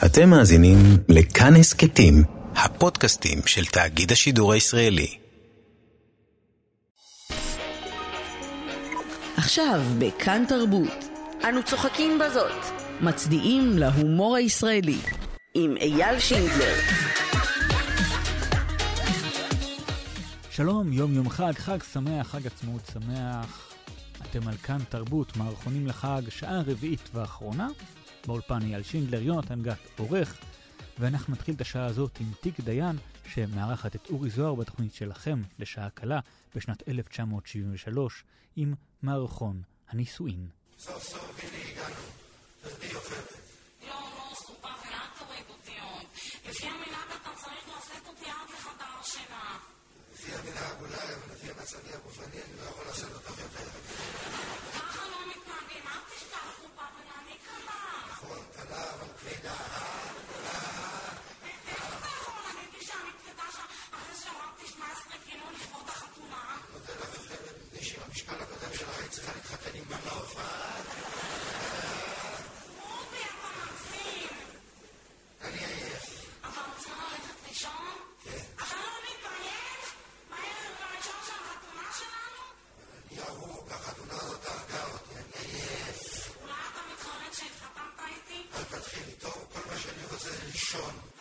אתם מאזינים לכאן הסכתים, הפודקאסטים של תאגיד השידור הישראלי. עכשיו בכאן תרבות. אנו צוחקים בזאת. מצדיעים להומור הישראלי. עם אייל שינדלר. שלום, יום יום חג, חג שמח, חג עצמאות שמח. אתם על כאן תרבות, מערכונים לחג, שעה רביעית ואחרונה. באולפן אייל שינדלר, יונתן גת עורך, ואנחנו נתחיל את השעה הזאת עם תיק דיין, שמארחת את אורי זוהר בתוכנית שלכם לשעה קלה בשנת 1973, עם מערכון הנישואין. לפי המנהג אתה אולי, אבל לפי המצבי הגופני אני לא יכול לעשות אותך יותר. המשקל הקודם שלך היית צריכה להתחתן עם מנוף. רובי, אתה מגזים. אני עייף. אתה רוצה ללכת לישון? כן. אתה לא מתבייש? בערב הראשון של החתונה שלנו? אני ארוך, החתונה הזאת הרגה אותי, אני עייף. אולי אתה מתחרט שהתחתנת איתי? אל תתחילי טוב, כל מה שאני רוצה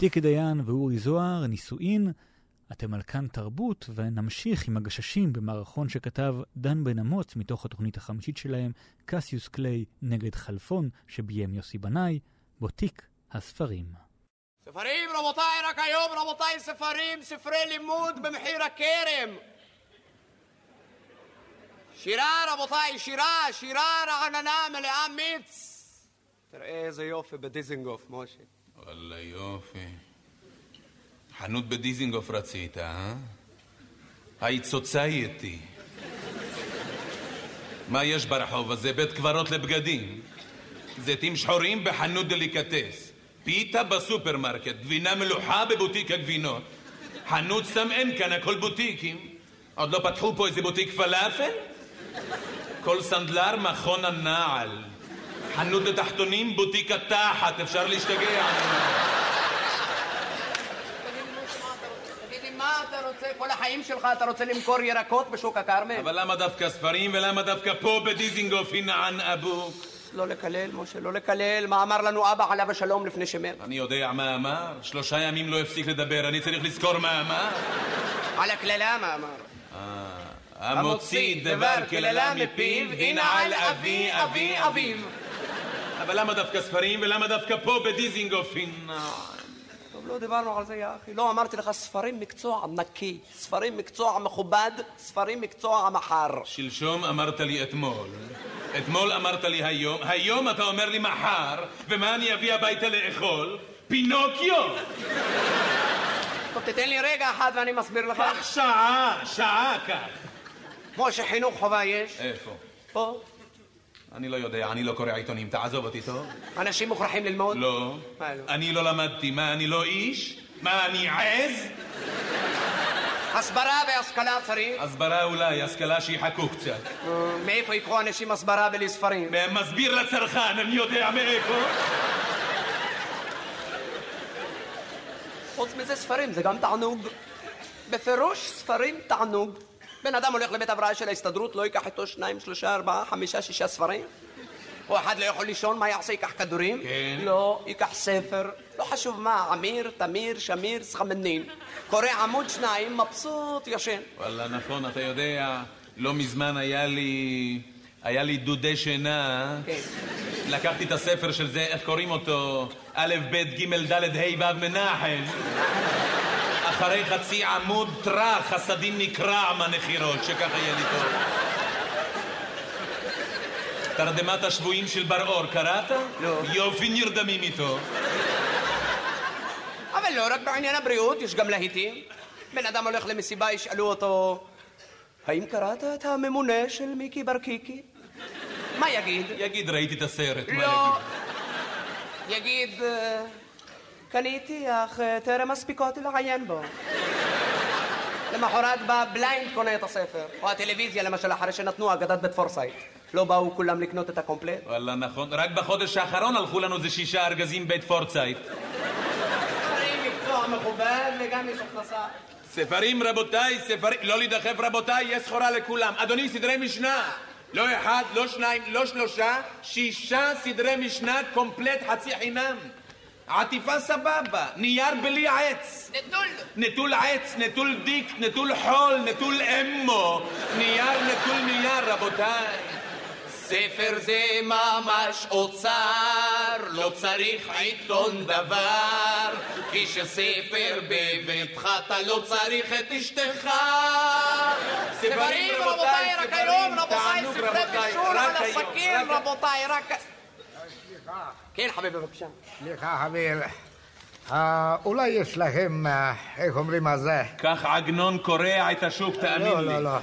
טיקי דיין ואורי זוהר, נישואין. אתם על כאן תרבות, ונמשיך עם הגששים במערכון שכתב דן בן אמוץ מתוך התוכנית החמישית שלהם, קסיוס קליי נגד חלפון, שביים יוסי בנאי, בוטיק הספרים. ספרים, רבותיי, רק היום, רבותיי, ספרים, ספרי לימוד במחיר הכרם. שירה, רבותיי, שירה, שירה רעננה מלאה מיץ. תראה איזה יופי בדיזינגוף, משה. וואלה יופי. חנות בדיזינגוף רצית, אה? היית society. מה יש ברחוב הזה? בית קברות לבגדים. זיתים שחורים בחנות דליקטס. פיתה בסופרמרקט. גבינה מלוחה בבוטיק הגבינות. חנות סתם אין כאן, הכל בוטיקים. עוד לא פתחו פה איזה בוטיק פלאפל? כל סנדלר מכון הנעל. חנות לתחתונים, בוטיק התחת, אפשר להשתגע. תגיד לי, מה אתה רוצה? כל החיים שלך אתה רוצה למכור ירקות בשוק הכרמל? אבל למה דווקא ספרים ולמה דווקא פה בדיזינגוף הינען אבוק? לא לקלל, משה, לא לקלל. מה אמר לנו אבא עליו השלום לפני שמת? אני יודע מה אמר, שלושה ימים לא הפסיק לדבר, אני צריך לזכור מה אמר. על הקללה מה אמר? המוציא דבר קללה מפיו, ינעל אבי אבי אביו. אבל למה דווקא ספרים ולמה דווקא פה בדיזינגוף הינען? לא דיברנו על זה, יא אחי. לא אמרתי לך, ספרים מקצוע נקי, ספרים מקצוע מכובד, ספרים מקצוע מחר. שלשום אמרת לי אתמול, אתמול אמרת לי היום, היום אתה אומר לי מחר, ומה אני אביא הביתה לאכול? פינוקיו! טוב, תתן לי רגע אחד ואני מסביר לך. קח שעה, שעה קח. כמו שחינוך חובה יש, איפה? פה. אני לא יודע, אני לא קורא עיתונים, תעזוב אותי טוב. אנשים מוכרחים ללמוד? לא. מה לא? אני לא למדתי, מה, אני לא איש? מה, אני עז? הסברה והשכלה צריך. הסברה אולי, השכלה שיחכו קצת. אה, מאיפה ייקחו אנשים הסברה בלי ספרים? מסביר לצרכן, אני יודע מאיפה. חוץ מזה ספרים, זה גם תענוג. בפירוש ספרים תענוג. בן אדם הולך לבית הבראה של ההסתדרות, לא ייקח איתו שניים, שלושה, ארבעה, חמישה, שישה ספרים? או אחד לא יכול לישון, מה יעשה? ייקח כדורים? כן. לא, ייקח ספר. לא חשוב מה, עמיר, תמיר, שמיר, סחמנין. קורא עמוד שניים, מבסוט, ישן. וואלה, נכון, אתה יודע, לא מזמן היה לי... היה לי דודי שינה. כן. לקחתי את הספר של זה, איך קוראים אותו? א', ב', ג', ד', ה', ו', מנחם. אחרי חצי עמוד טראח, חסדים נקרע מהנחירות, שככה יהיה לי טוב. תרדמת השבויים של בר-אור, קראת? לא. יופי נרדמים איתו. אבל לא רק בעניין הבריאות, יש גם להיטים. בן אדם הולך למסיבה, ישאלו אותו, האם קראת את הממונה של מיקי ברקיקי? מה יגיד? יגיד, ראיתי את הסרט, מה לא. יגיד? יגיד, "אה, קניתי, אך אה, טרם הספיקותי לעיין בו. למחרת בא blind קונה את הספר. או הטלוויזיה, למשל, אחרי שנתנו אגדת בית פורסייט. לא באו כולם לקנות את הקומפלט? וואלה, נכון. רק בחודש האחרון הלכו לנו איזה שישה ארגזים בית פורסייט. ספרים מקצוע מכובד וגם יש הכנסה. ספרים, רבותיי, ספרים... לא להידחף, רבותיי, יש סחורה לכולם. אדוני, סדרי משנה. לא אחד, לא שניים, לא שלושה, שישה סדרי משנה קומפלט חצי חינם. עטיפה סבבה, נייר בלי עץ. נטול. נטול עץ, נטול דיק, נטול חול, נטול אמו. נייר נטול נייר, רבותיי. ספר זה ממש אוצר, לא צריך עיתון דבר, כי שספר בביתך אתה לא צריך את אשתך. ספרים רבותיי, רק היום רבותיי, ספרי רבותיי, בישול על היום, הסכין רק- רבותיי, רק... כן חביבי בבקשה. סליחה, חביב. אה, אולי יש לכם, אה, איך אומרים מה זה? כך עגנון קורע את השוק, תאמין לא, לי. לא, לא.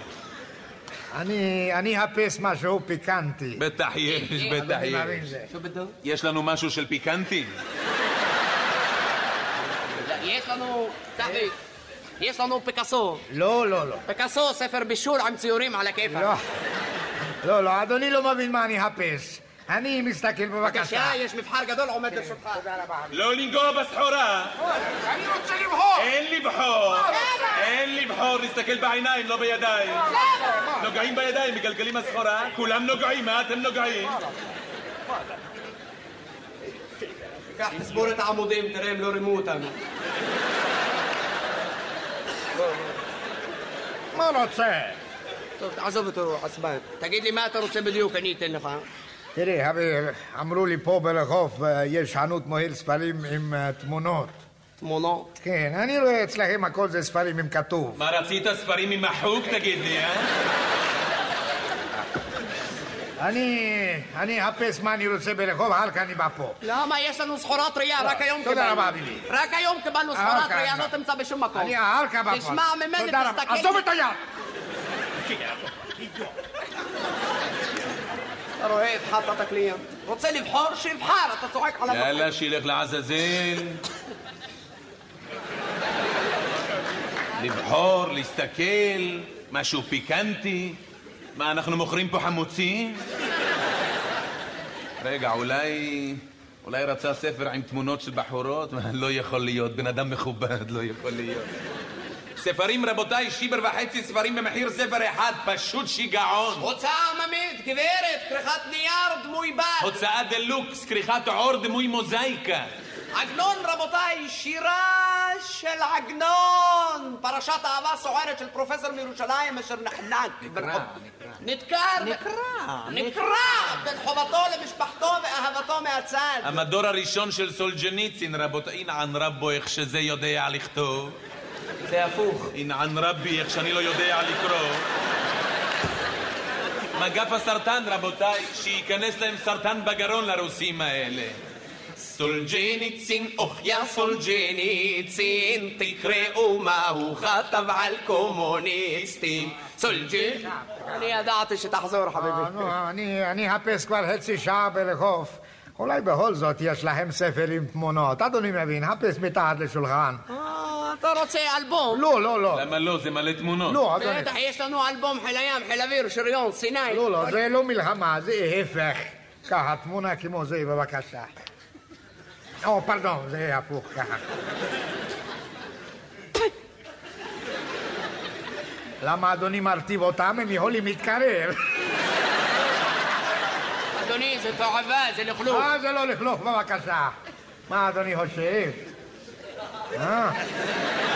אני אני אחפש משהו פיקנטי. בטח יש, בטח אני מבין יש. זה. שו בדו? יש לנו משהו של פיקנטי? יש לנו, יש לנו פיקאסו. לא, לא, לא. פיקאסו, ספר בישול עם ציורים על הכיפה. לא, לא, לא, אדוני לא מבין מה אני אחפש. אני מסתכל בבקשה. בבקשה, יש מבחר גדול עומד לרשותך. לא לנגוע בסחורה. אני רוצה לבחור! אין לבחור. אין לבחור, להסתכל בעיניים, לא בידיים. נוגעים בידיים, מגלגלים הסחורה. כולם נוגעים, מה אתם נוגעים? קח, תסבור את העמודים, תראה הם לא רימו אותנו. מה רוצה? טוב, תעזוב אותו, עצבן. תגיד לי מה אתה רוצה בדיוק, אני אתן לך. תראי, אמרו לי פה ברחוב אה, יש חנות מוהל ספרים עם אה, תמונות. תמונות. כן, אני רואה אצלכם הכל זה ספרים עם כתוב. מה רצית ספרים עם החוג, תגיד לי, אה? אני, אני אחפש מה אני רוצה ברחוב, אחר כך אני בא פה. למה? יש לנו סחורה טריה, רק היום תודה קיבלנו. רבה, ביבי. רק היום קיבלנו סחורה טריה, לא? תמצא בשום מקום. אני אחר כך בא פה. תשמע ממני, תודה. תסתכל. עזוב את היד! אתה רואה, הבחרת את הקליינט. רוצה לבחור, שיבחר, אתה צוחק עליו. יאללה, שילך לעזאזל. לבחור, להסתכל, משהו פיקנטי. מה, אנחנו מוכרים פה חמוצים? רגע, אולי... אולי רצה ספר עם תמונות של בחורות? לא יכול להיות, בן אדם מכובד, לא יכול להיות. ספרים, רבותיי, שיבר וחצי ספרים במחיר ספר אחד, פשוט שיגעון. הוצאה עממית, גברת, כריכת נייר, דמוי בד. הוצאה דה-לוקס, כריכת עור דמוי מוזאיקה. עגנון, רבותיי, שירה של עגנון. פרשת אהבה סוערת של פרופסור מירושלים אשר נחנק. נקרא, נדקר. נקרא. נקרא. בין חובתו למשפחתו ואהבתו מהצד. המדור הראשון של סולג'ניצין, רבותיי, אינען רבו איך שזה יודע לכתוב. זה הפוך. אינען רבי איך שאני לא יודע לקרוא. מגף הסרטן, רבותיי, שייכנס להם סרטן בגרון לרוסים האלה. סולג'ניצין, אוח יא סולג'ניצין, תקראו מה הוא כתב על קומוניסטים. סולג'ניצין, אני ידעתי שתחזור אה, חביבי. נו, אני אני אחפש כבר חצי שעה ברחוב. אולי בכל זאת יש להם ספר עם תמונות. אדוני מבין, חפש מתחת לשולחן. אה, אתה רוצה אלבום? לא, לא, לא. למה לא? זה מלא תמונות. לא, אדוני. בטח, יש לנו אלבום חיל הים, חיל אוויר, שריון, סיני. לא, לא, זה לא מלחמה, זה ההפך. ככה, תמונה כמו זה, בבקשה. או, פרדון, זה הפוך ככה. למה אדוני מרטיב אותם? הם יכולים להתקרב. אדוני, זה תועבה, זה לכלוך. אה, זה לא לכלוך, בבקשה. מה אדוני חושב? אה?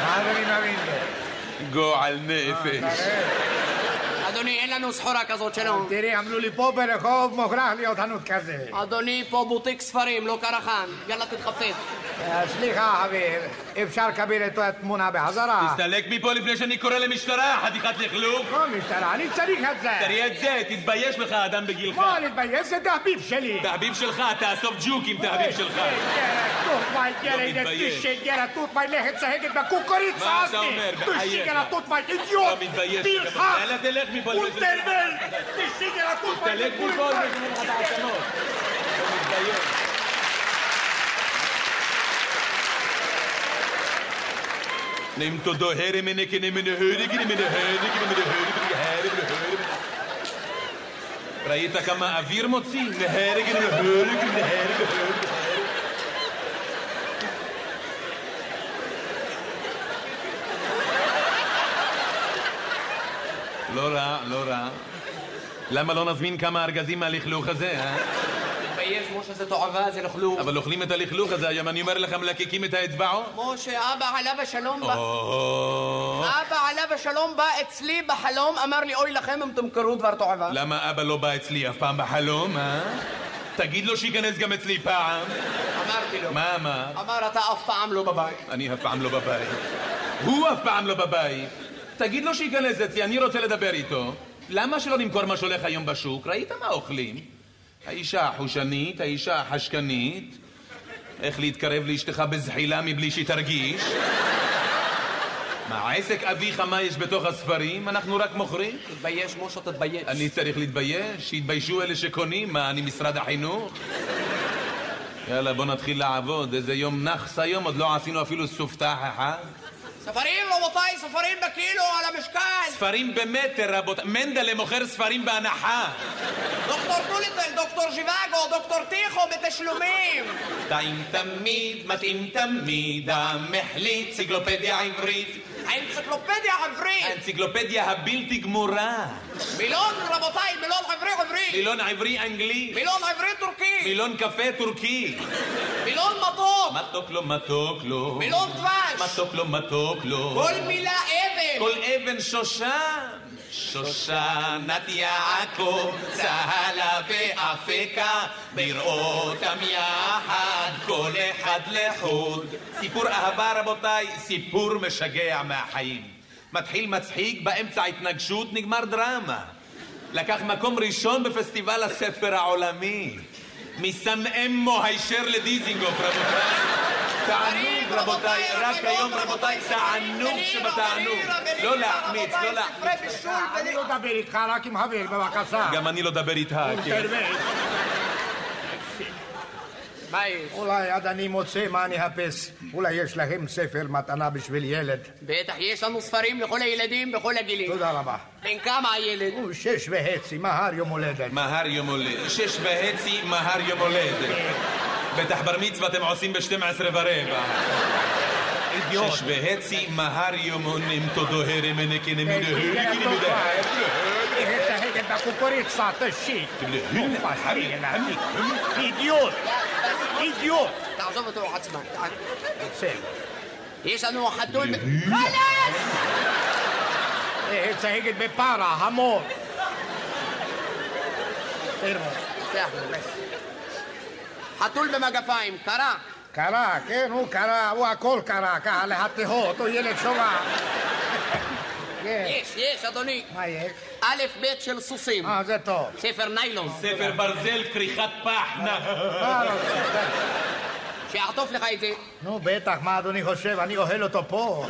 מה אדוני מבין זה? גועל נפש. אדוני, אין לנו סחורה כזאת שלום. תראי, אמרו לי פה ברחוב מוכרח להיות חנות כזה. אדוני, פה בוטיק ספרים, לא קרחן. יאללה, תתחפף. אה, סליחה, חבר, אפשר לקבל את התמונה בחזרה? תסתלק מפה לפני שאני קורא למשטרה, חתיכת לכלוך. לא משטרה, אני צריך את זה. תראי את זה, תתבייש לך, אדם בגילך. מה להתבייש? זה תחביב שלי. תחביב שלך, תאסוף ג'וקים, תחביב שלך. Kukoricázni! מה אתה אומר? לא תלך מפה. είπα λίγο. Ούτε με! Τι σίγουρα ακούω! Τελέ κουλπό με την Ελλάδα. Neem tot de her in mijn nek en in mijn heurig, in mijn heurig, in mijn heurig, in mijn heurig, in mijn heurig. לא רע, לא רע. למה לא נזמין כמה ארגזים מהלכלוך הזה, אה? תתבייש, משה, זה תועבה, זה לכלוך. אבל אוכלים את הלכלוך הזה היום, אני אומר לך, מלקקים את האצבעות. משה, אבא עליו השלום בא... אבא עליו השלום בא אצלי בחלום, אמר לי, אוי לכם אם תמכרו דבר תועבה. למה אבא לא בא אצלי אף פעם בחלום, אה? תגיד לו שייכנס גם אצלי פעם. אמרתי לו. מה אמר? אמר, אתה אף פעם לא בבית. אני אף פעם לא בבית. הוא אף פעם לא בבית. תגיד לו שייכנס אצלי, אני רוצה לדבר איתו. למה שלא נמכור מה שהולך היום בשוק? ראית מה אוכלים? האישה החושנית, האישה החשקנית, איך להתקרב לאשתך בזחילה מבלי שהיא תרגיש. מה, עסק אביך, מה יש בתוך הספרים? אנחנו רק מוכרים? תתבייש, משה, תתבייש. אני צריך להתבייש? שיתביישו אלה שקונים? מה, אני משרד החינוך? יאללה, בוא נתחיל לעבוד. איזה יום נאחס היום, עוד לא עשינו אפילו סופתח אחד. ספרים, רבותיי, ספרים בקילו על המשקל. ספרים במטר, רבותיי. מנדלה מוכר ספרים בהנחה. דוקטור טוליטל, דוקטור ז'יוואגו, דוקטור טיכו בתשלומים. טעים תמיד, מתאים תמיד, המחליט, אנציקלופדיה עברית. האנציקלופדיה העברית. האנציקלופדיה הבלתי גמורה. מילון, רבותיי, מילון עברי עברי. מילון עברי אנגלי. מילון עברי טורקי. מילון קפה טורקי. מילון מתוק. מתוק לו, מתוק לו. מילון דבש. מתוק לו, מתוק לו. כל מילה אבן. כל אבן שושן. שושנת יעקב, צהלה ואפקה, בראותם יחד, כל אחד לחוד. סיפור אהבה, רבותיי, סיפור משגע מהחיים. מתחיל מצחיק, באמצע התנגשות, נגמר דרמה. לקח מקום ראשון בפסטיבל הספר העולמי. מסנאמו הישר לדיזינגוף, רבותיי. תענוג, רבותיי, רק היום, רבותיי, תענוג שבתענוג. לא להחמיץ, לא להחמיץ. אני לא אדבר איתך, רק עם חבר, בבקשה. גם אני לא אדבר איתך, כן. מה יש? אולי עד אני מוצא מה אני אחפש. אולי יש לכם ספר מתנה בשביל ילד. בטח, יש לנו ספרים לכל הילדים בכל הגילים. תודה רבה. בן כמה הילד? הוא שש וחצי, מחר יום הולדת. מהר יום הולדת. שש וחצי, מהר יום הולדת. בטח בר מצווה אתם עושים ב-12 ורבע. אידיוט. שש וחצי, מהר יום עונים תודו הרם הנקנה מנהל. אידיוט. תעזוב אותו עצמן. בסדר. יש לנו חתול... חלאס! בסדר. סלח לי, בס. חתול במגפיים, קרה. קרה, כן, הוא קרה, הוא הכל קרה, ככה להתהות, הוא ילד שובע. כן. יש, יש, אדוני. מה יש? א' ב' של סוסים. אה, זה טוב. ספר ניילון. ספר ברזל, כריכת פח, נא. מה לא? שיעטוף לך את זה. נו, בטח, מה אדוני חושב? אני אוהל אותו פה.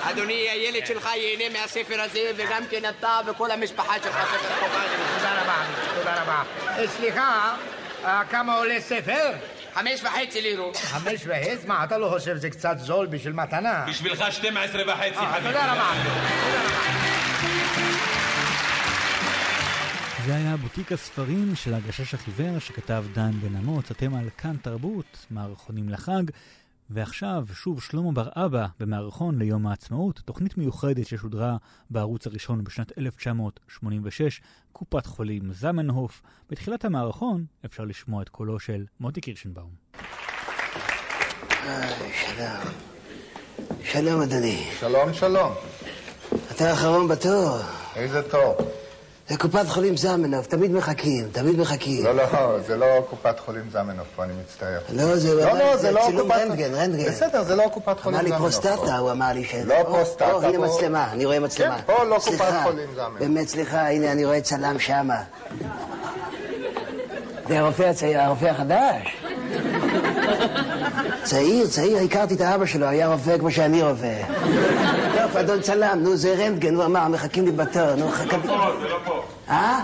אדוני, הילד שלך ייהנה מהספר הזה, וגם כן אתה וכל המשפחה שלך ספר חובה. תודה רבה, תודה רבה. אה, סליחה, אה, כמה עולה ספר? חמש וחצי לירות. חמש וחצי? מה, אתה לא חושב שזה קצת זול בשביל מתנה? בשבילך 12 וחצי, אה, חביבי. תודה רבה. זה היה בוטיק הספרים של הגשש החיוור שכתב דן בן אמוץ, אתם על כאן תרבות, מערכונים לחג, ועכשיו שוב שלמה בר אבא במערכון ליום העצמאות, תוכנית מיוחדת ששודרה בערוץ הראשון בשנת 1986, קופת חולים זמנהוף. בתחילת המערכון אפשר לשמוע את קולו של מוטי קירשנבאום. שלום. שלום, אדוני. שלום, שלום. אתה האחרון בתור. איזה תור. זה קופת חולים זמנוף, תמיד מחכים, תמיד מחכים. לא, לא, זה לא קופת חולים זמנוף פה, אני מצטער. לא, זה לא, לא, זה לא צילום. רנטגן, רנטגן. בסדר, זה לא קופת חולים אמר לי זמנוף. פרוסטטה. הוא אמר לי שזה. לא פרוסטטה, או, הנה מצלמה, אני רואה מצלמה. כן, פה לא קופת חולים זמנוף. באמת, סליחה, הנה, אני רואה צלם שמה. זה הרופא הצעיר, הרופא החדש. צעיר, צעיר, הכרתי את האבא שלו, היה רופא כמו שאני רופא. טוב, אדון צלם, נו, זה רנטגן, הוא אמר, מחכים לי בתור, נו, חכה... זה לא פה. אה?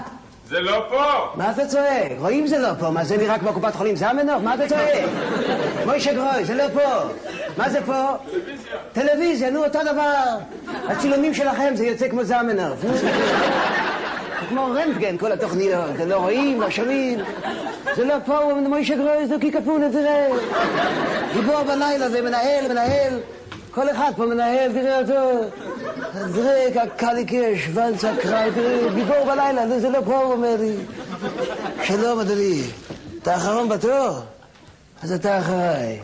זה לא פה! מה אתה צועק? רואים זה לא פה, מה זה נראה כמו קופת חולים זמנוף? מה אתה צועק? מוישה גרוי, זה לא פה. מה זה פה? טלוויזיה, נו אותו דבר. הצילומים שלכם זה יוצא כמו זמנוף. נו. זה כמו רנטגן כל התוכניות, אתם לא רואים, לא שומעים. זה לא פה, מוישה גרוי, זה קי כפונה, תראה. גיבור בלילה זה מנהל, מנהל. כל אחד פה מנהל, תראה אותו. דרק, הקליקש, ולצה קראי, תראה, גיבור בלילה, זה- לא פה, הוא אומר לי. שלום, אדוני. אתה האחרון בתור? אז אתה אחריי.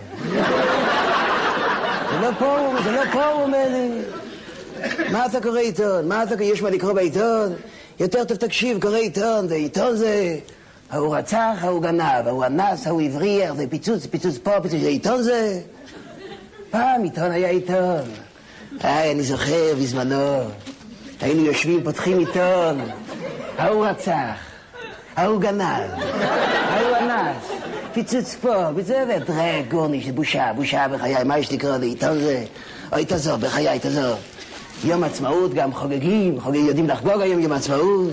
זה לא פה, זה לא פה, הוא אומר לי. מה אתה קורא עיתון? מה אתה, יש מה לקרוא בעיתון? יותר טוב תקשיב, קורא עיתון, זה עיתון זה... ההוא רצח, ההוא גנב, ההוא אנס, ההוא הבריח, זה פיצוץ, פיצוץ פה, פיצוץ, זה עיתון זה? פעם עיתון היה עיתון. היי, אני זוכר בזמנו. היינו יושבים, פותחים עיתון. ההוא רצח, ההוא גנב, ההוא אנס. פיצוץ פה, וזה ודרק, גורניש, בושה, בושה בחיי, מה יש לקרוא לעיתון זה? אוי, תעזוב, בחיי, תעזוב. יום עצמאות גם חוגגים, חוגגים, יודעים לחגוג היום יום עצמאות.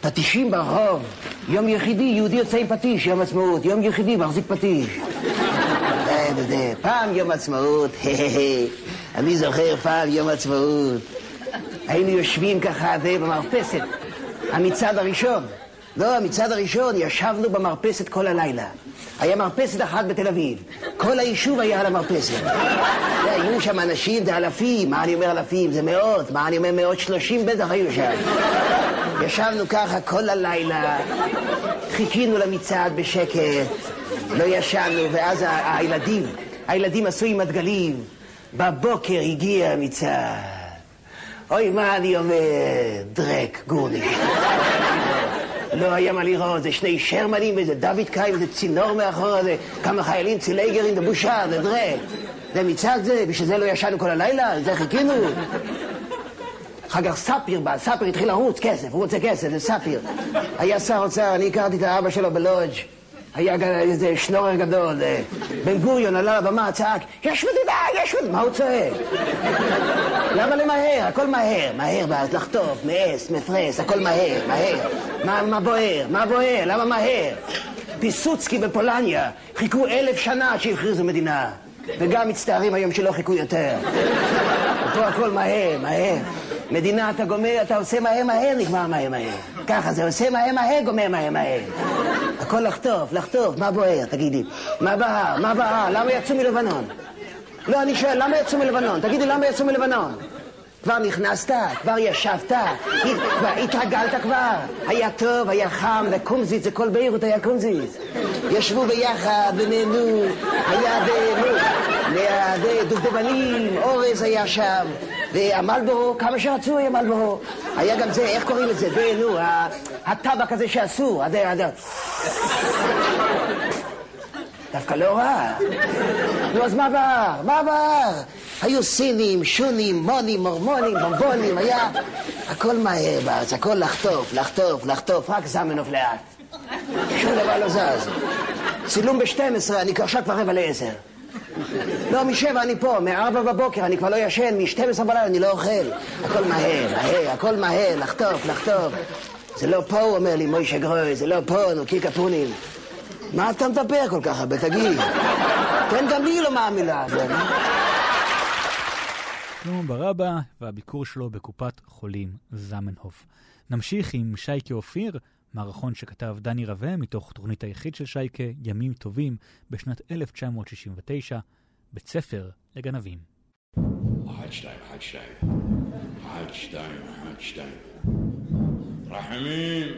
פטישים ברחוב, יום יחידי, יהודי יוצא עם פטיש, יום עצמאות, יום יחידי מחזיק פטיש. זה, פעם יום עצמאות, אני זוכר פעם יום עצמאות. היינו יושבים ככה, זה, במרפסת, המצעד הראשון. לא, המצעד הראשון, ישבנו במרפסת כל הלילה. היה מרפסת אחת בתל אביב. כל היישוב היה על המרפסת. היו שם אנשים, זה אלפים. מה אני אומר אלפים? זה מאות. מה אני אומר מאות שלושים? בטח היו שם. ישבנו ככה כל הלילה, חיכינו למצעד בשקט, לא ישנו, ואז הילדים, הילדים עשו עם הדגלים. בבוקר הגיע המצעד. אוי, מה אני אומר? דרק, גורניש. לא היה מה לראות, זה שני שרמנים ואיזה דוד קיים, זה צינור מאחורה, זה כמה חיילים צילייגרים, זה בושה, זה דרק. זה מצעד זה, בשביל זה לא ישנו כל הלילה? לזה חיכינו? אחר כך ספיר בא, ספיר התחיל לרוץ, כסף, הוא רוצה כסף, זה ספיר. היה שר אוצר, אני הכרתי את האבא שלו בלודג'. היה איזה שנורר גדול, אה, בן גוריון עלה לבמה, צעק, יש מדינה, יש מדינה, מה הוא צועק? למה למהר? הכל מהר, מהר, ואז לחטוף, מאס, מפרס, הכל מהר, מהר. מה, מה בוער? מה בוער? למה מהר? פיסוצקי בפולניה, חיכו אלף שנה שהכריזו מדינה. וגם מצטערים היום שלא חיכו יותר. פה הכל מהר, מהר. מדינה אתה גומר, אתה עושה מהר מהר, נגמר מהר מהר. ככה זה עושה מהר מהר, גומר מהר מהר. הכל לחטוף, לחטוף, מה בוער, תגידי? מה בהר, מה בהר, למה יצאו מלבנון? לא, אני שואל, למה יצאו מלבנון? תגידי, למה יצאו מלבנון? כבר נכנסת? כבר ישבת? כבר התרגלת כבר? היה טוב, היה חם, וקומזיץ, זה כל ביירות היה קומזיץ. ישבו ביחד ונהנו, היה מה- ד- דובדבנים, אורז היה שם, והמלבורו, כמה שרצו היה מלבורו. היה גם זה, איך קוראים לזה? זה, נו, הטבק הזה שאסור, הד- הד- דווקא לא רע. נו, אז מה בער? מה בער? היו סינים, שונים, מונים, מורמונים, בומבונים, היה... הכל מהר בארץ, הכל לחטוף, לחטוף, לחטוף, רק זמנוף לאט. שום דבר לא זז. צילום ב-12, אני עכשיו כבר רבע לעשר. לא, משבע אני פה, מארבע בבוקר, אני כבר לא ישן, מ-12 בלילה אני לא אוכל. הכל מהר, מהר, הכל מהר, לחטוף, לחטוף. זה לא פה, הוא אומר לי, מוישה גרוי, זה לא פה, נו, קיקה פונים. מה אתה מדבר כל כך הרבה, תגיד? תן גם לי לומר מילה. שלמה ברבא והביקור שלו בקופת חולים זמנהוף. נמשיך עם שייקה אופיר, מערכון שכתב דני רווה מתוך תוכנית היחיד של שייקה, ימים טובים, בשנת 1969, בית ספר לגנבים. אחד, שתיים, אחד, שתיים. רחמים,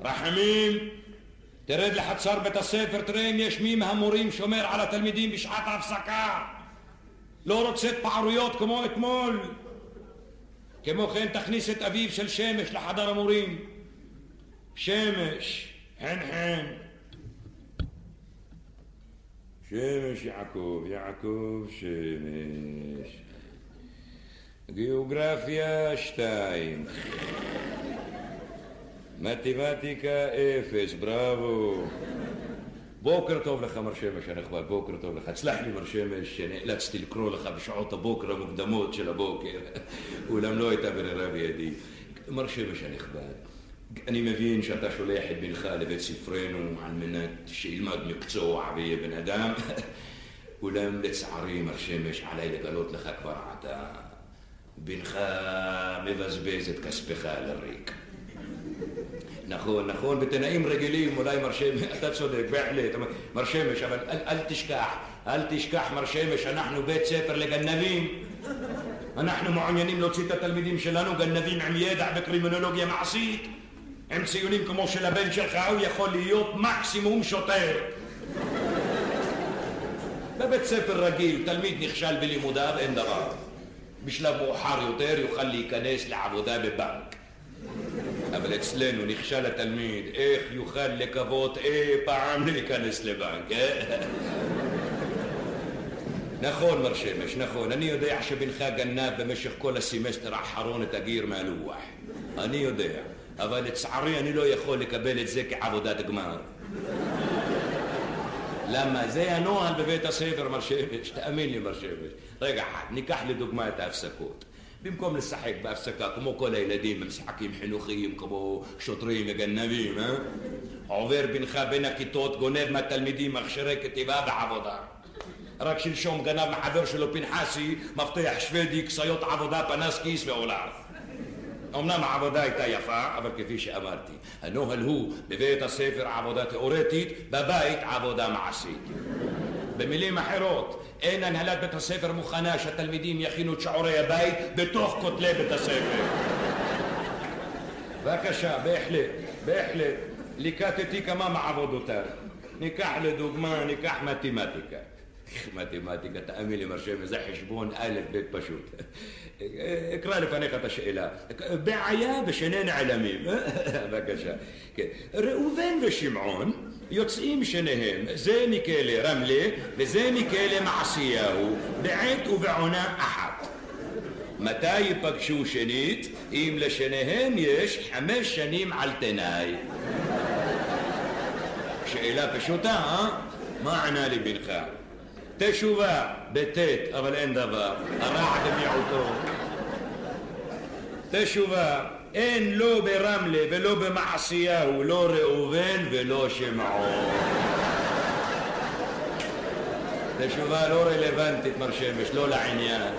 רחמים, תרד לחצר בית הספר, תראה אם יש מי מהמורים שומר על התלמידים בשעת ההפסקה. לא רוצה התפערויות כמו אתמול. כמו כן תכניס את אביו של שמש לחדר המורים. שמש, חן חן. שמש יעקב, יעקב שמש. גיאוגרפיה שתיים. מתמטיקה אפס, בראבו. בוקר טוב לך, מר שמש הנכבד, בוקר טוב לך. סלח לי, מר שמש, שנאלצתי לקרוא לך בשעות הבוקר המוקדמות של הבוקר, אולם לא הייתה ברירה בידי. מר שמש הנכבד, אני מבין שאתה שולח את בנך לבית ספרנו על מנת שילמד מקצוע ויהיה בן אדם, אולם לצערי, מר שמש, עליי לגלות לך כבר עתה, בנך מבזבז את כספך על הריק. נכון, נכון, בתנאים רגילים, אולי מר שמש, אתה צודק, בהחלט, מר שמש, אבל אל, אל תשכח, אל תשכח, מר שמש, אנחנו בית ספר לגנבים. אנחנו מעוניינים להוציא את התלמידים שלנו גנבים עם ידע בקרימינולוגיה מעשית. עם ציונים כמו של הבן שלך, הוא יכול להיות מקסימום שוטר. בבית ספר רגיל, תלמיד נכשל בלימודיו, אין דבר. בשלב מאוחר יותר יוכל להיכנס לעבודה בבנק. אבל אצלנו נכשל התלמיד, איך יוכל לקוות אי פעם להיכנס לבנק, אה? נכון, מר שמש, נכון. אני יודע שבנך גנב במשך כל הסמסטר האחרון את הגיר מהלוח. אני יודע. אבל לצערי אני לא יכול לקבל את זה כעבודת גמר. למה? זה הנוהל בבית הספר, מר שמש. תאמין לי, מר שמש. רגע אחד, ניקח לדוגמה את ההפסקות. במקום לשחק בהפסקה כמו כל הילדים במשחקים חינוכיים כמו שוטרים וגנבים, אה? עובר בינך בין הכיתות, גונב מהתלמידים מכשירי כתיבה ועבודה. רק שלשום גנב מחבר שלו פנחסי מפתח שוודי, כסיות עבודה, פנס כיס ועולר. אמנם העבודה הייתה יפה, אבל כפי שאמרתי, הנוהל הוא בבית הספר עבודה תיאורטית, בבית עבודה מעשית. במילים אחרות, אין הנהלת בית הספר מוכנה שהתלמידים יכינו את שיעורי הבית בתוך כותלי בית הספר. בבקשה, בהחלט, בהחלט. ליקטתי כמה מעבודותיו. ניקח לדוגמה, ניקח מתמטיקה. מתמטיקה, תאמין לי, מר שמש, זה חשבון א', ב' פשוט. אקרא לפניך את השאלה. בעיה ושני נעלמים. בבקשה. כן. ראובן ושמעון יוצאים שניהם, זה מכלא רמלה וזה מכלא מעשיהו, בעת ובעונה אחת. מתי ייפגשו שנית? אם לשניהם יש חמש שנים על תנאי. שאלה פשוטה, אה? מה ענה לי בנך? תשובה, בטית, אבל אין דבר. הרע במיעוטו. תשובה, אין לא ברמלה ולא במעשיהו, לא ראובן ולא שמעון. תשובה לא רלוונטית, מר שמש, לא לעניין.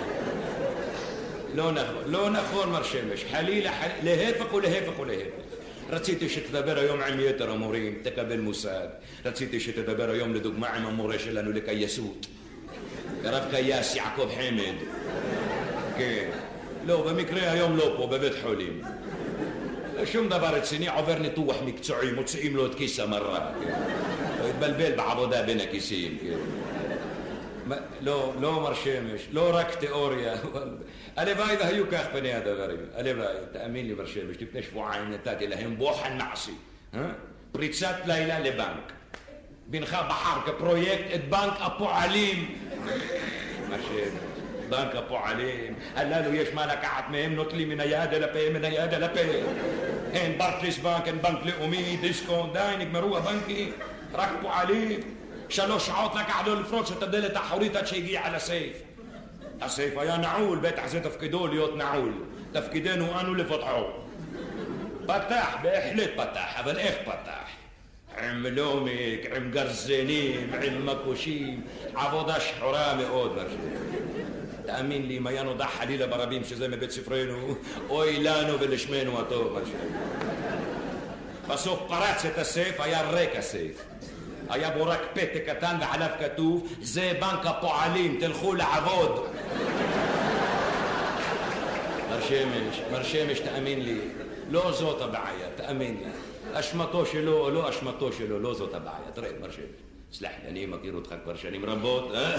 לא נכון, לא נכון, מר שמש. חלילה, להפך ולהפך ולהפך. רציתי שתדבר היום עם יתר המורים, תקבל מושג. רציתי שתדבר היום לדוגמה עם המורה שלנו לקייסות. הרב קייס יעקב חמד. כן. לא, במקרה היום לא פה, בבית חולים. שום דבר רציני, עובר ניתוח מקצועי, מוציאים לו את כיס המרה. כן. הוא התבלבל בעבודה בין הכיסים. כן. לא, לא מר שמש, לא רק תיאוריה. הלוואי והיו כך פני הדברים. הלוואי, תאמין לי מר שמש, לפני שבועיים נתתי להם בוחן מעשי. אה? פריצת לילה לבנק. בנך בחר כפרויקט את בנק הפועלים. מר שמש. בנק הפועלים, הללו יש מה לקחת מהם, נוטלים מן היד אל הפה, מן היד אל הפה. אין ברקליס בנק, אין בנק לאומי, דיסקונט, די, נגמרו הבנקים. רק פועלים. שלוש שעות לקח לו לפרוץ את הדלת האחורית עד שהגיע ל safe. ה safe היה נעול, בטח זה תפקידו להיות נעול. תפקידנו אנו לפתחו. פתח, בהחלט פתח, אבל איך פתח? עם לומיק, עם גרזנים, עם מקושים, עבודה שחורה מאוד. תאמין לי, אם היה נודע חלילה ברבים שזה מבית ספרנו, אוי לנו ולשמנו הטוב. בסוף פרץ את הסייף, היה ריק הסייף. היה בו רק פתק קטן ועליו כתוב, זה בנק הפועלים, תלכו לעבוד. מר שמש, מר שמש, תאמין לי, לא זאת הבעיה, תאמין לי. אשמתו שלו או לא אשמתו שלו, לא זאת הבעיה. תראה, מר שמש, סלח לי, אני מכיר אותך כבר שנים רבות, אה?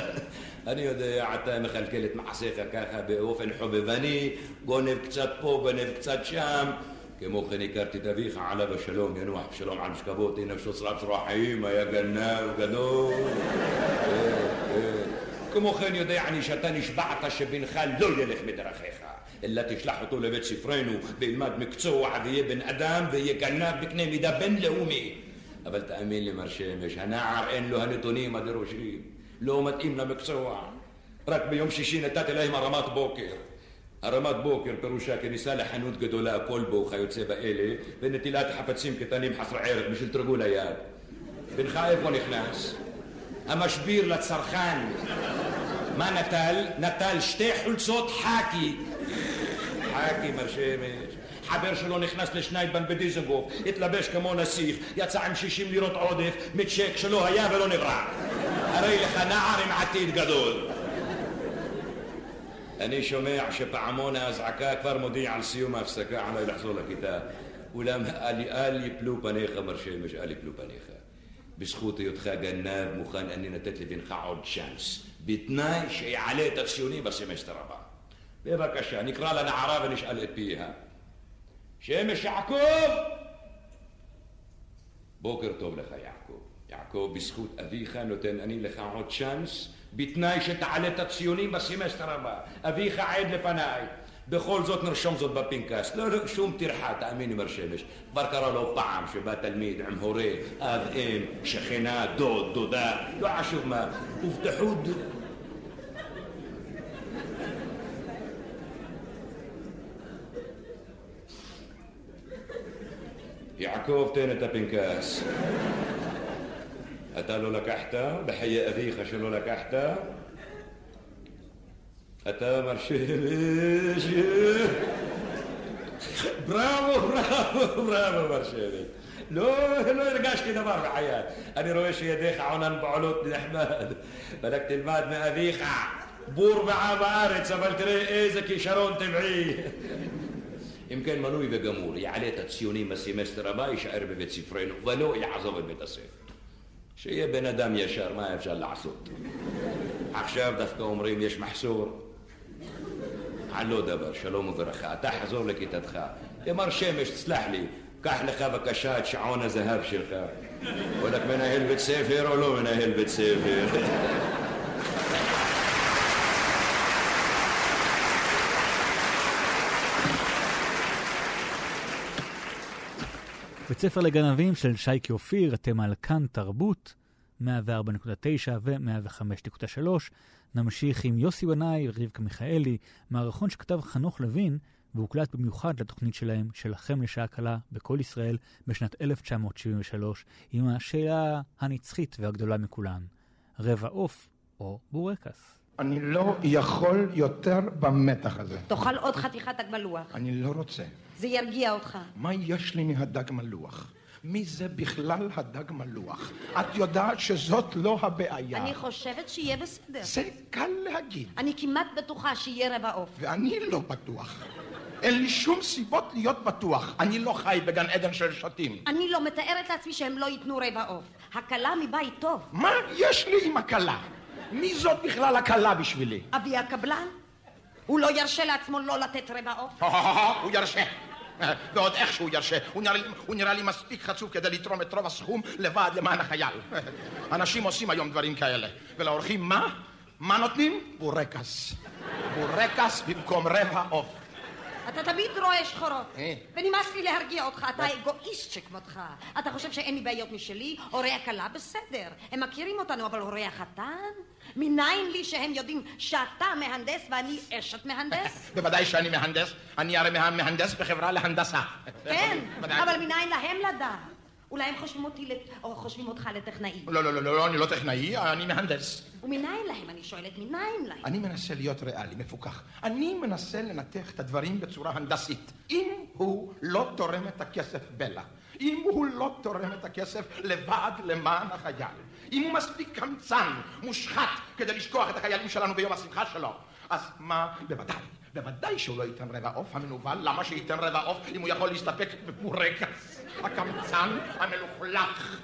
אני יודע, אתה מכלכל את מעשיך ככה באופן חובבני, גונב קצת פה, גונב קצת שם. כמו כן הכרתי את אביך, עליו השלום, ינוח בשלום על משכבות, הנה שוסרת רחיים, היה גנב גדול. כמו כן יודע אני שאתה נשבעת שבנך לא ילך בדרכיך, אלא תשלח אותו לבית ספרנו וילמד מקצוע ויהיה בן אדם ויהיה גנב בקנה מידה בינלאומי. אבל תאמין לי מר שמש, הנער אין לו הנתונים הדרושים, לא מתאים למקצוע. רק ביום שישי נתתי להם הרמת בוקר. הרמת בוקר פירושה כניסה לחנות גדולה, כלבו וכיוצא באלה, ונטילת חפצים קטנים חסרי ערך בשביל תרגול היד. בנך איפה נכנס? המשביר לצרכן. מה נטל? נטל שתי חולצות חאקי. חאקי, מר שמש. חבר שלו נכנס לשניידבן בדיזנגוף, התלבש כמו נסיך, יצא עם 60 לירות עודף מצ'ק שלא היה ולא נברא. הרי לך נער עם עתיד גדול. אני שומע שפעמון האזעקה כבר מודיע על סיום ההפסקה עליי לחזור לכיתה. אולם אל, אל יפלו פניך, מר שמש, אל יפלו פניך. בזכות היותך גנב מוכן אני לתת לבנך עוד צ'אנס, בתנאי שיעלה את הציונים בסמסטר הבא. בבקשה, נקרא לנערה ונשאל את פיה. שמש יעקב! בוקר טוב לך, יעקב. יעקב, בזכות אביך נותן אני לך עוד צ'אנס, בתנאי שתעלה את הציונים בסמסטר הבא. אביך עד לפניי. בכל זאת נרשום זאת בפנקס. לא, לא, שום טרחה, תאמיני מר שמש. כבר קרה לו פעם שבא תלמיד עם הורה, אב, אם, שכנה, דוד, דודה, לא חשוב מה. הובטחו... יעקב, תן את הפנקס. אתה לא לקחת? בחיי אביך שלא לקחת? אתה מר שמש. בראבו, בראבו, בראבו מר שמש. לא, לא הרגשתי דבר בחיי. אני רואה שידיך עונן פעולות נחמד. בדק תלמד מאביך. בור בעם הארץ, אבל תראה איזה כישרון טבעי. אם כן, מנוי וגמור, יעלה את הציונים בסמסטר הבא, יישאר בבית ספרנו, ולא יעזוב את בית הספר. שיהיה בן אדם ישר, מה אפשר לעשות? עכשיו דווקא אומרים יש מחסור. על לא דבר, שלום וברכה. אתה חזור לכיתתך. מר שמש, תסלח לי, קח לך בבקשה את שעון הזהב שלך. וואלכ מנהל בית ספר או לא מנהל בית ספר? בית ספר לגנבים של שייקי אופיר, אתם על כאן תרבות, 104.9 ו-105.3. נמשיך עם יוסי בנאי ורבקה מיכאלי, מערכון שכתב חנוך לוין, והוקלט במיוחד לתוכנית שלהם, שלכם לשעה קלה, בכל ישראל, בשנת 1973, עם השאלה הנצחית והגדולה מכולן, רבע עוף או בורקס. אני לא יכול יותר במתח הזה. תאכל עוד חתיכת דג מלוח. אני לא רוצה. זה ירגיע אותך. מה יש לי מהדג מלוח? מי זה בכלל הדג מלוח? את יודעת שזאת לא הבעיה. אני חושבת שיהיה בסדר. זה קל להגיד. אני כמעט בטוחה שיהיה רבע עוף. ואני לא בטוח. אין לי שום סיבות להיות בטוח. אני לא חי בגן עדן של שוטים. אני לא מתארת לעצמי שהם לא ייתנו רבע עוף. הכלה מבית טוב. מה יש לי עם הכלה? מי זאת בכלל הכלה בשבילי? אבי הקבלן? הוא לא ירשה לעצמו לא לתת רבע עוף? הוא ירשה. ועוד איך שהוא ירשה. הוא נראה, לי, הוא נראה לי מספיק חצוף כדי לתרום את רוב הסכום לבד למען החייל. אנשים עושים היום דברים כאלה. ולאורחים מה? מה נותנים? בורקס. בורקס במקום רבע עוף. אתה תמיד רואה שחורות. אה. ונמאס לי להרגיע אותך, אתה אגואיסט שכמותך. אתה חושב שאין לי בעיות משלי? הורי הכלה בסדר. הם מכירים אותנו, אבל הורי החתן? מניין לי שהם יודעים שאתה מהנדס ואני אשת מהנדס? בוודאי שאני מהנדס, אני הרי מה- מהנדס בחברה להנדסה. כן. אבל מניין להם לדעת? אולי הם חושבים אותי, לת- או חושבים אותך לטכנאי. לא, לא, לא, לא, אני לא טכנאי, אני מהנדס. ומניין להם, אני שואלת, מניין להם? אני מנסה להיות ריאלי, מפוכח. אני מנסה לנתח את הדברים בצורה הנדסית. אם הוא לא תורם את הכסף בלה, אם הוא לא תורם את הכסף לוועד למען החייל, אם הוא מספיק קמצן, מושחת, כדי לשכוח את החיילים שלנו ביום השמחה שלו, אז מה, בוודאי. בוודאי שהוא לא ייתן רבע עוף המנוול, למה שייתן רבע עוף אם הוא יכול להסתפק בבורקס? הקמצן המלוכלך.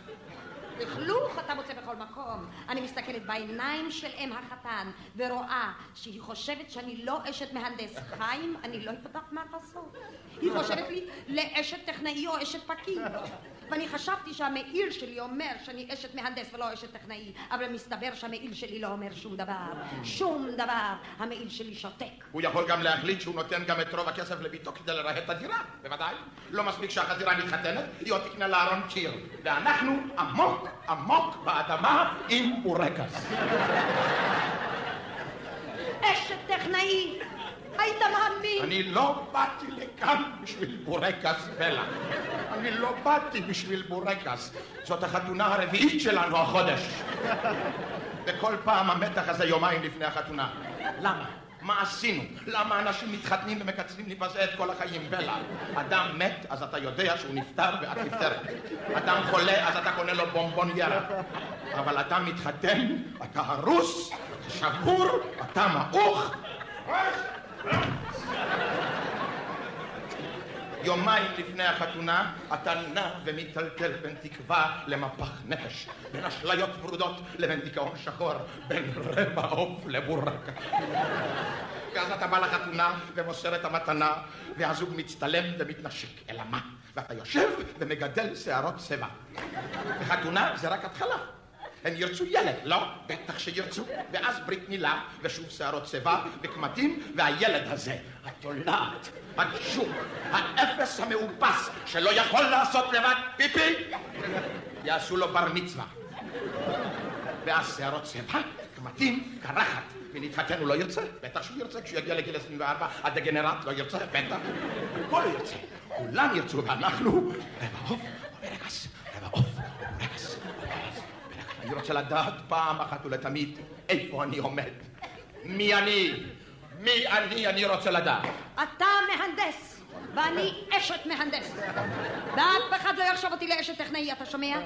לכלוך אתה מוצא בכל מקום. אני מסתכלת בעיניים של אם החתן ורואה שהיא חושבת שאני לא אשת מהנדס חיים, אני לא יודעת מה לעשות. היא חושבת לי לאשת טכנאי או אשת פקיד. ואני חשבתי שהמעיל שלי אומר שאני אשת מהנדס ולא אשת טכנאי, אבל מסתבר שהמעיל שלי לא אומר שום דבר. שום דבר. המעיל שלי שותק. הוא יכול גם להחליט שהוא נותן גם את רוב הכסף לביתו כדי לרהט את הדירה, בוודאי. לא מספיק שהחזירה מתחתנת, היא עוד תקנה לארון קיר. ואנחנו עמוק עמוק באדמה עם בורקס. אשת טכנאי! היית מאמין? אני לא באתי לכאן בשביל בורקס בלה. אני לא באתי בשביל בורקס. זאת החתונה הרביעית שלנו החודש. וכל פעם המתח הזה יומיים לפני החתונה. למה? מה עשינו? למה אנשים מתחתנים ומקצרים לי בזה את כל החיים? בלה, אדם מת, אז אתה יודע שהוא נפטר ואת נפטרת. אדם חולה, אז אתה קונה לו בומבוניירה. אבל אתה מתחתן, אתה הרוס, שבור, אתה מעוך. יומיים לפני החתונה אתה נע ומיטלטל בין תקווה למפח נפש, בין אשליות ורודות לבין דיכאון שחור, בין רבע עוף לבורקה. ואז אתה בא לחתונה ומוסר את המתנה, והזוג מצטלם ומתנשק. אלא מה? ואתה יושב ומגדל שערות צבע. וחתונה זה רק התחלה. הם ירצו ילד, לא? בטח שירצו. ואז ברית מילה, ושוב שערות צבע, וקמטים, והילד הזה, התולעת, הג'וק, האפס המאופס, שלא יכול לעשות לבד פיפי, יעשו לו בר מצווה. ואז שערות צבע, קמטים, קרחת. ונתחתן הוא לא ירצה, בטח שהוא ירצה, כשהוא יגיע לגיל 24, הדגנרט לא ירצה, בטח. הכל לא ירצה. כולם ירצו, ואנחנו, רבע עוף, ברגס, רבע עוף. אני רוצה לדעת פעם אחת ולתמיד איפה אני עומד. מי אני? מי אני? אני רוצה לדעת. אתה מהנדס, ואני אשת מהנדס. ואף אחד לא יחשוב אותי לאשת טכנאי, אתה שומע?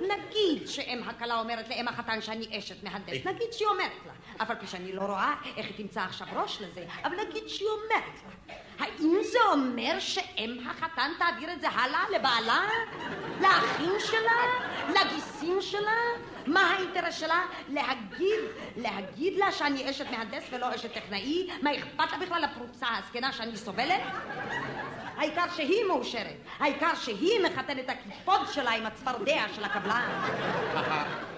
נגיד שאם הכלה אומרת לאם החתן שאני אשת מהנדס, נגיד שהיא אומרת לה, אף על פי שאני לא רואה איך היא תמצא עכשיו ראש לזה, אבל נגיד שהיא אומרת. האם זה אומר שאם החתן תעביר את זה הלאה לבעלה? לאחים שלה? לגיסים שלה? מה האינטרס שלה? להגיד, להגיד לה שאני אשת מהנדס ולא אשת טכנאי? מה אכפת לה בכלל לפרוצה הזקנה שאני סובלת? העיקר שהיא מאושרת, העיקר שהיא מחתנת את הקיפוד שלה עם הצפרדע של הקבלן.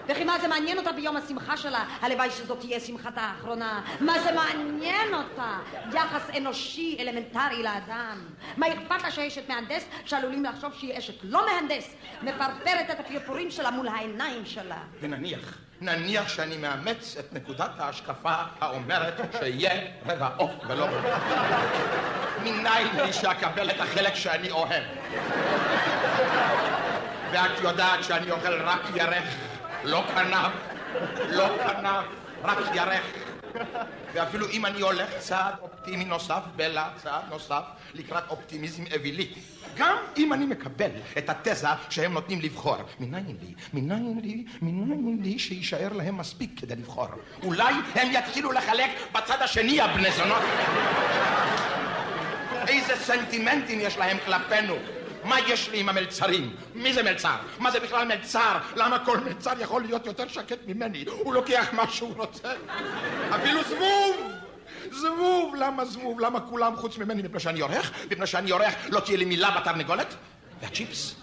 וכי מה זה מעניין אותה ביום השמחה שלה? הלוואי שזאת תהיה שמחתה האחרונה. מה זה מעניין אותה? יחס אנושי אלמנטרי לאדם. מה אכפת לה שאשת מהנדס שעלולים לחשוב שהיא אשת לא מהנדס? מפרפרת את הפרפורים שלה מול העיניים שלה. ונניח, נניח שאני מאמץ את נקודת ההשקפה האומרת שיהיה רבע עוף ולא רבע. מניין לי שאקבל את החלק שאני אוהב. ואת יודעת שאני אוכל רק ירך, לא כנף, לא כנף, רק ירך. ואפילו אם אני הולך צעד אופטימי נוסף, בלה, צעד נוסף, לקראת אופטימיזם אווילי. גם אם אני מקבל את התזה שהם נותנים לבחור, מניין לי, מניין לי, מניין לי שיישאר להם מספיק כדי לבחור. אולי הם יתחילו לחלק בצד השני הבני זונות. איזה סנטימנטים יש להם כלפינו. מה יש לי עם המלצרים? מי זה מלצר? מה זה בכלל מלצר? למה כל מלצר יכול להיות יותר שקט ממני? הוא לוקח מה שהוא רוצה. אפילו זבוב! זבוב! למה זבוב? למה כולם חוץ ממני? מפני שאני עורך? מפני שאני עורך לא תהיה לי מילה בתרנגולת? והצ'יפס?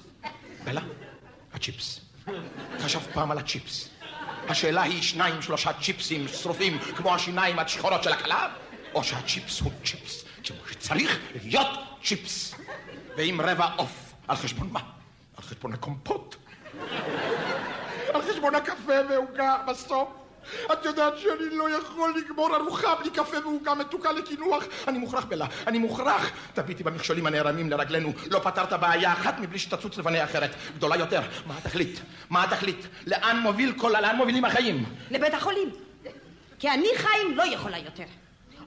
בלה, הצ'יפס. חשבת פעם על הצ'יפס. השאלה היא שניים שלושה צ'יפסים שרופים כמו השיניים השחורות של הכלה? או שהצ'יפס הוא צ'יפס כמו שצריך להיות צ'יפס. ועם רבע עוף. על חשבון מה? על חשבון הקומפוט. על חשבון הקפה ועוגה בסוף. את יודעת שאני לא יכול לגמור ארוחה בלי קפה ועוגה מתוקה לקינוח? אני מוכרח בלה, אני מוכרח. תביטי במכשולים הנערמים לרגלינו. לא פתרת בעיה אחת מבלי שתצוץ לפני אחרת. גדולה יותר. מה התכלית? מה התכלית? לאן מוביל כל... לאן מובילים החיים? לבית החולים. כי אני חיים לא יכולה יותר.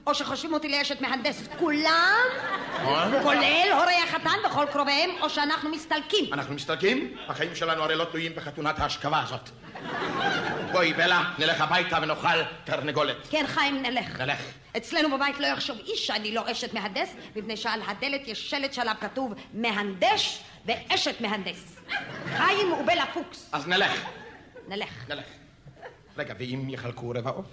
או שחושבים אותי לאשת מהנדס כולם, כולל הורי החתן וכל קרוביהם, או שאנחנו מסתלקים. אנחנו מסתלקים? החיים שלנו הרי לא תלויים בחתונת ההשכבה הזאת. בואי, בלה, נלך הביתה ונאכל תרנגולת. כן, חיים, נלך. נלך. אצלנו בבית לא יחשוב איש שאני לא אשת מהנדס, מפני שעל הדלת יש שלט שעליו כתוב מהנדש ואשת מהנדס. חיים ובלה פוקס. אז נלך. נלך. נלך. רגע, ואם יחלקו רבע עוף?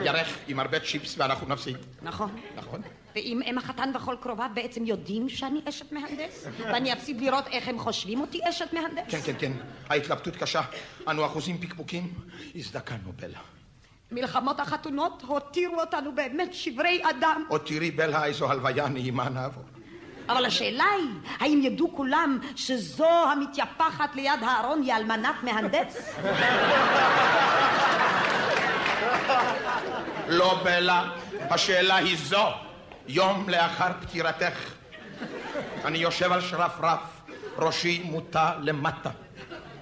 ירך עם הרבה צ'יפס ואנחנו נפסיד. נכון. נכון. ואם אם החתן וכל קרוביו בעצם יודעים שאני אשת מהנדס, ואני אפסיד לראות איך הם חושבים אותי אשת מהנדס? כן, כן, כן. ההתלבטות קשה. אנו אחוזים פקפוקים. הזדקנו, בלה. מלחמות החתונות הותירו אותנו באמת שברי אדם. תראי, בלה, איזו הלוויה נעימה נעבור. אבל השאלה היא, האם ידעו כולם שזו המתייפחת ליד הארון היא אלמנת מהנדס? לא, בלה. השאלה היא זו. יום לאחר פטירתך. אני יושב על שרפרף, ראשי מוטה למטה.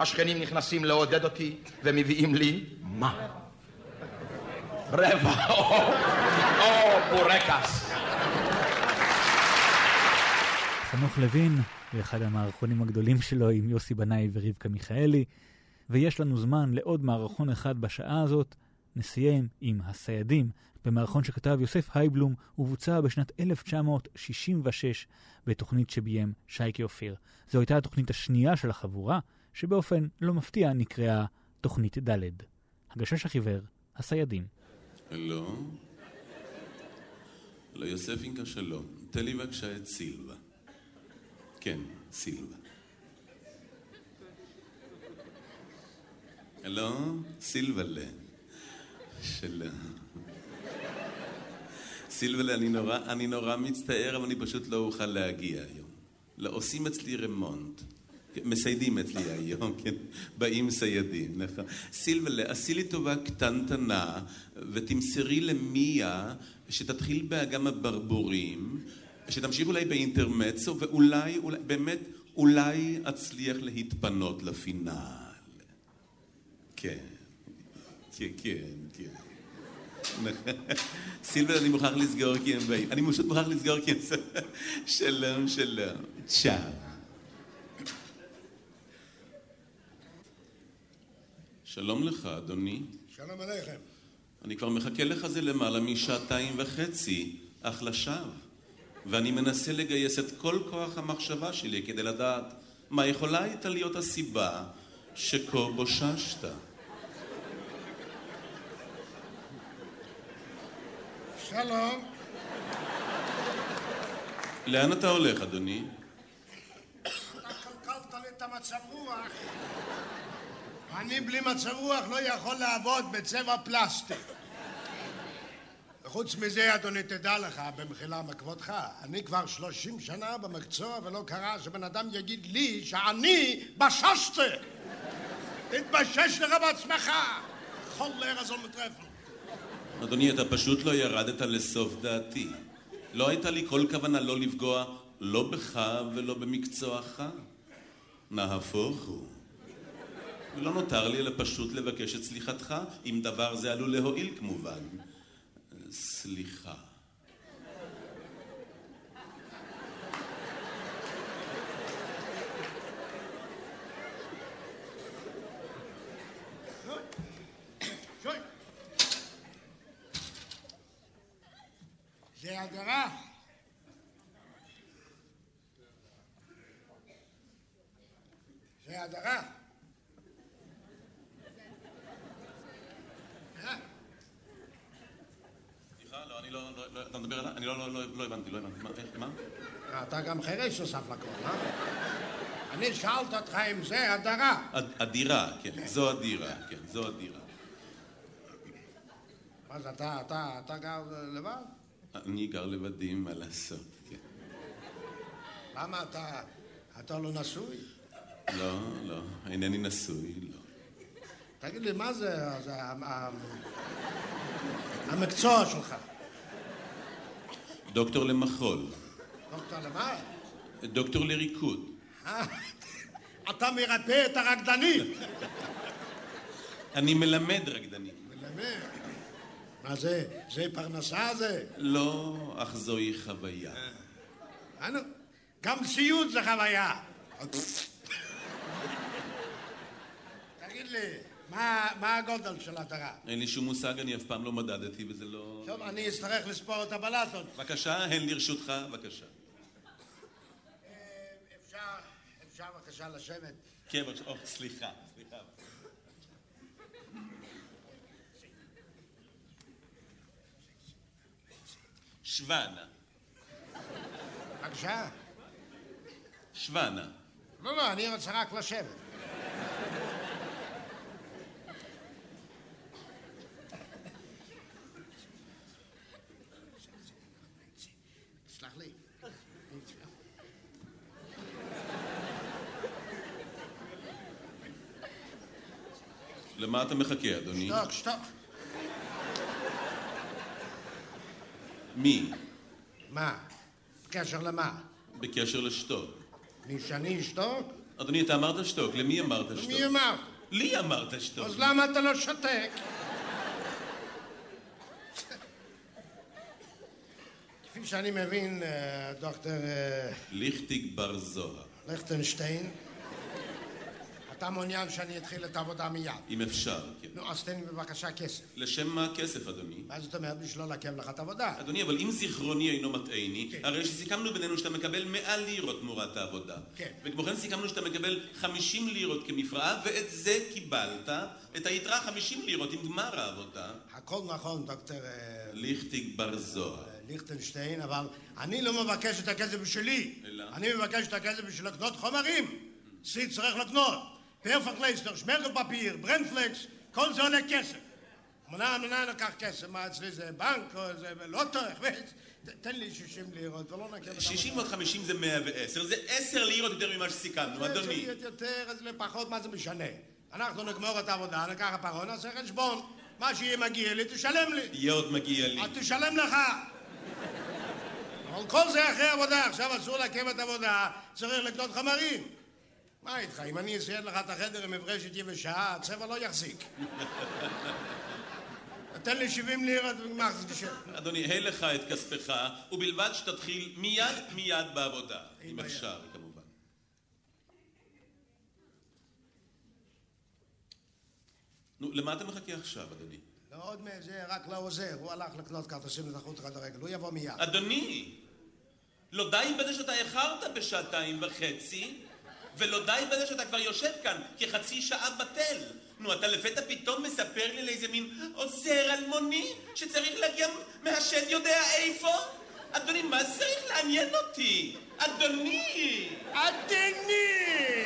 השכנים נכנסים לעודד אותי ומביאים לי מה? רבע או, או בורקס. חנוך לוין, באחד המערכונים הגדולים שלו עם יוסי בנאי ורבקה מיכאלי, ויש לנו זמן לעוד מערכון אחד בשעה הזאת. נסיים עם הסיידים, במערכון שכתב יוסף הייבלום ובוצע בשנת 1966 בתוכנית שביים שייקי אופיר. זו הייתה התוכנית השנייה של החבורה, שבאופן לא מפתיע נקראה תוכנית ד'. הגשש החיוור, הסיידים. הלו? הלו, יוסף אינקה שלום. תן לי בבקשה את סילבה. כן, סילבה. הלו? סילבלה. שלום. סילבלה, אני נורא, אני נורא מצטער, אבל אני פשוט לא אוכל להגיע היום. לא, עושים אצלי רמונט. מסיידים אצלי היום, כן? באים סיידים, נכון. סילבלה, עשי לי טובה קטנטנה, ותמסרי למיה שתתחיל באגם הברבורים, שתמשיך אולי באינטרמצו, ואולי, אולי, באמת, אולי אצליח להתפנות לפינאל. כן, כן, כן, כן. סילבר, אני מוכרח לסגור כי הם באים. אני פשוט מוכרח לסגור כי הם... שלום, שלום. צ'או. שלום לך, אדוני. שלום עליכם. אני כבר מחכה לך זה למעלה משעתיים וחצי, אך לשווא. ואני מנסה לגייס את כל כוח המחשבה שלי כדי לדעת מה יכולה הייתה להיות הסיבה שכה בוששת. שלום. לאן אתה הולך, אדוני? אתה קלקלת לי את המצב רוח. אני בלי מצב רוח לא יכול לעבוד בצבע פלסטיק. וחוץ מזה, אדוני, תדע לך, במחילה מכבודך, אני כבר שלושים שנה במקצוע ולא קרה שבן אדם יגיד לי שאני בששתי. תתבשש לך בעצמך. חול לארזון מטרפל. אדוני, אתה פשוט לא ירדת לסוף דעתי. לא הייתה לי כל כוונה לא לפגוע לא בך ולא במקצועך. נהפוך הוא. ולא נותר לי אלא פשוט לבקש את סליחתך, אם דבר זה עלול להועיל כמובן. סליחה. שוי. זה הדרה. זה הדרה. סליחה, לא, אני לא, לא, לא, אתה מדבר עליי? אני לא, לא, לא, לא הבנתי, לא הבנתי. מה? איך, מה? אתה גם חירש נוסף לכל, אה? אני שאלת אותך אם זה הדרה. הד- הדירה, כן, זו הדירה, כן, זו הדירה. מה זה, אתה, אתה, אתה גר לבד? אני גר לבדי, מה לעשות? כן. למה אתה... אתה לא נשוי? לא, לא, אינני נשוי, לא. תגיד לי, מה זה, זה המקצוע שלך? דוקטור למחול, דוקטור למה? דוקטור לריקוד. אה, אתה מרפא את הרקדנים. אני מלמד רקדנים. מלמד. מה זה? זה פרנסה זה? לא, אך זוהי חוויה. אנו, גם סיוט זה חוויה. תגיד לי, מה, מה הגודל של הדירה? אין לי שום מושג, אני אף פעם לא מדדתי וזה לא... טוב, אני אצטרך לספור את הבלטות. בבקשה, הן לרשותך, בבקשה. אפשר, אפשר בבקשה לשבת? כן, בבקשה, או, סליחה, סליחה. שוונה, בבקשה. שוונה. לא, לא, אני רוצה רק לשבת. סלח לי. למה אתה מחכה, אדוני? שתוק, שתוק. מי? מה? בקשר למה? בקשר לשתוק. מי שאני אשתוק? אדוני, אתה אמרת שתוק, למי אמרת שתוק? מי אמר? לי אמרת שתוק. אז למה אתה לא שותק? כפי שאני מבין, אה, דוקטור אה, ליכטיג בר זוהר, ליכטנשטיין, אתה מעוניין שאני אתחיל את העבודה מיד. אם אפשר, כן. נו, אז תן לי בבקשה כסף. לשם מה הכסף, אדוני? מה זאת אומרת? בשביל לא לעכב לך את העבודה. אדוני, אבל אם זיכרוני אינו מטעני, הרי שסיכמנו בינינו שאתה מקבל 100 לירות תמורת העבודה. כן. וכמו כן סיכמנו שאתה מקבל 50 לירות כמפרעה, ואת זה קיבלת, את היתרה 50 לירות עם גמר העבודה. הכל נכון, דוקטור אה, ליכטיג בר זוהר. ליכטנשטיין, אבל אני לא מבקש את הכסף בשבילי. אלא? אני מבקש את הכסף בשביל לקנות חומרים. סי צריך לקנות. פרפקלייסטר, שמרגל פפיר, ברנפלקס, כל זה עולה כסף. מנה, מנה לקח כסף, מה אצלי זה בנק או זה לוטו, ת- תן לי 60 לירות ולא נקב את 60 ועוד 50 זה 110, זה 10 לירות יותר ממה שסיכמנו, זה אדוני. להיות יותר, אז לפחות, מה זה משנה? אנחנו נגמור את העבודה, ניקח הפרון, נעשה חשבון. מה שיהיה מגיע לי, תשלם לי. יהיה עוד מגיע לי. אז תשלם לך. אבל כל זה אחרי עבודה, עכשיו אסור לעכב את העבודה, צריך לקנות חמרים. מה איתך, אם אני אסייד לך את החדר עם מברשת יבשה, הצבע לא יחזיק. תן לי 70 לירות וגמר תשב. אדוני, הא לך את כספך, ובלבד שתתחיל מיד מיד בעבודה. אם אפשר, כמובן. נו, למה אתה מחכה עכשיו, אדוני? לא עוד מזה, רק לא עוזר, הוא הלך לקנות כרטיסים לתחרות כדורגל, הוא יבוא מיד. אדוני, לא די בזה שאתה איחרת בשעתיים וחצי, ולא די בזה שאתה כבר יושב כאן כחצי שעה בטל. נו, אתה לפתע פתאום מספר לי על איזה מין עוזר אלמוני שצריך להגיע מהשד יודע איפה? אדוני, מה זה צריך לעניין אותי? אדוני! אדוני!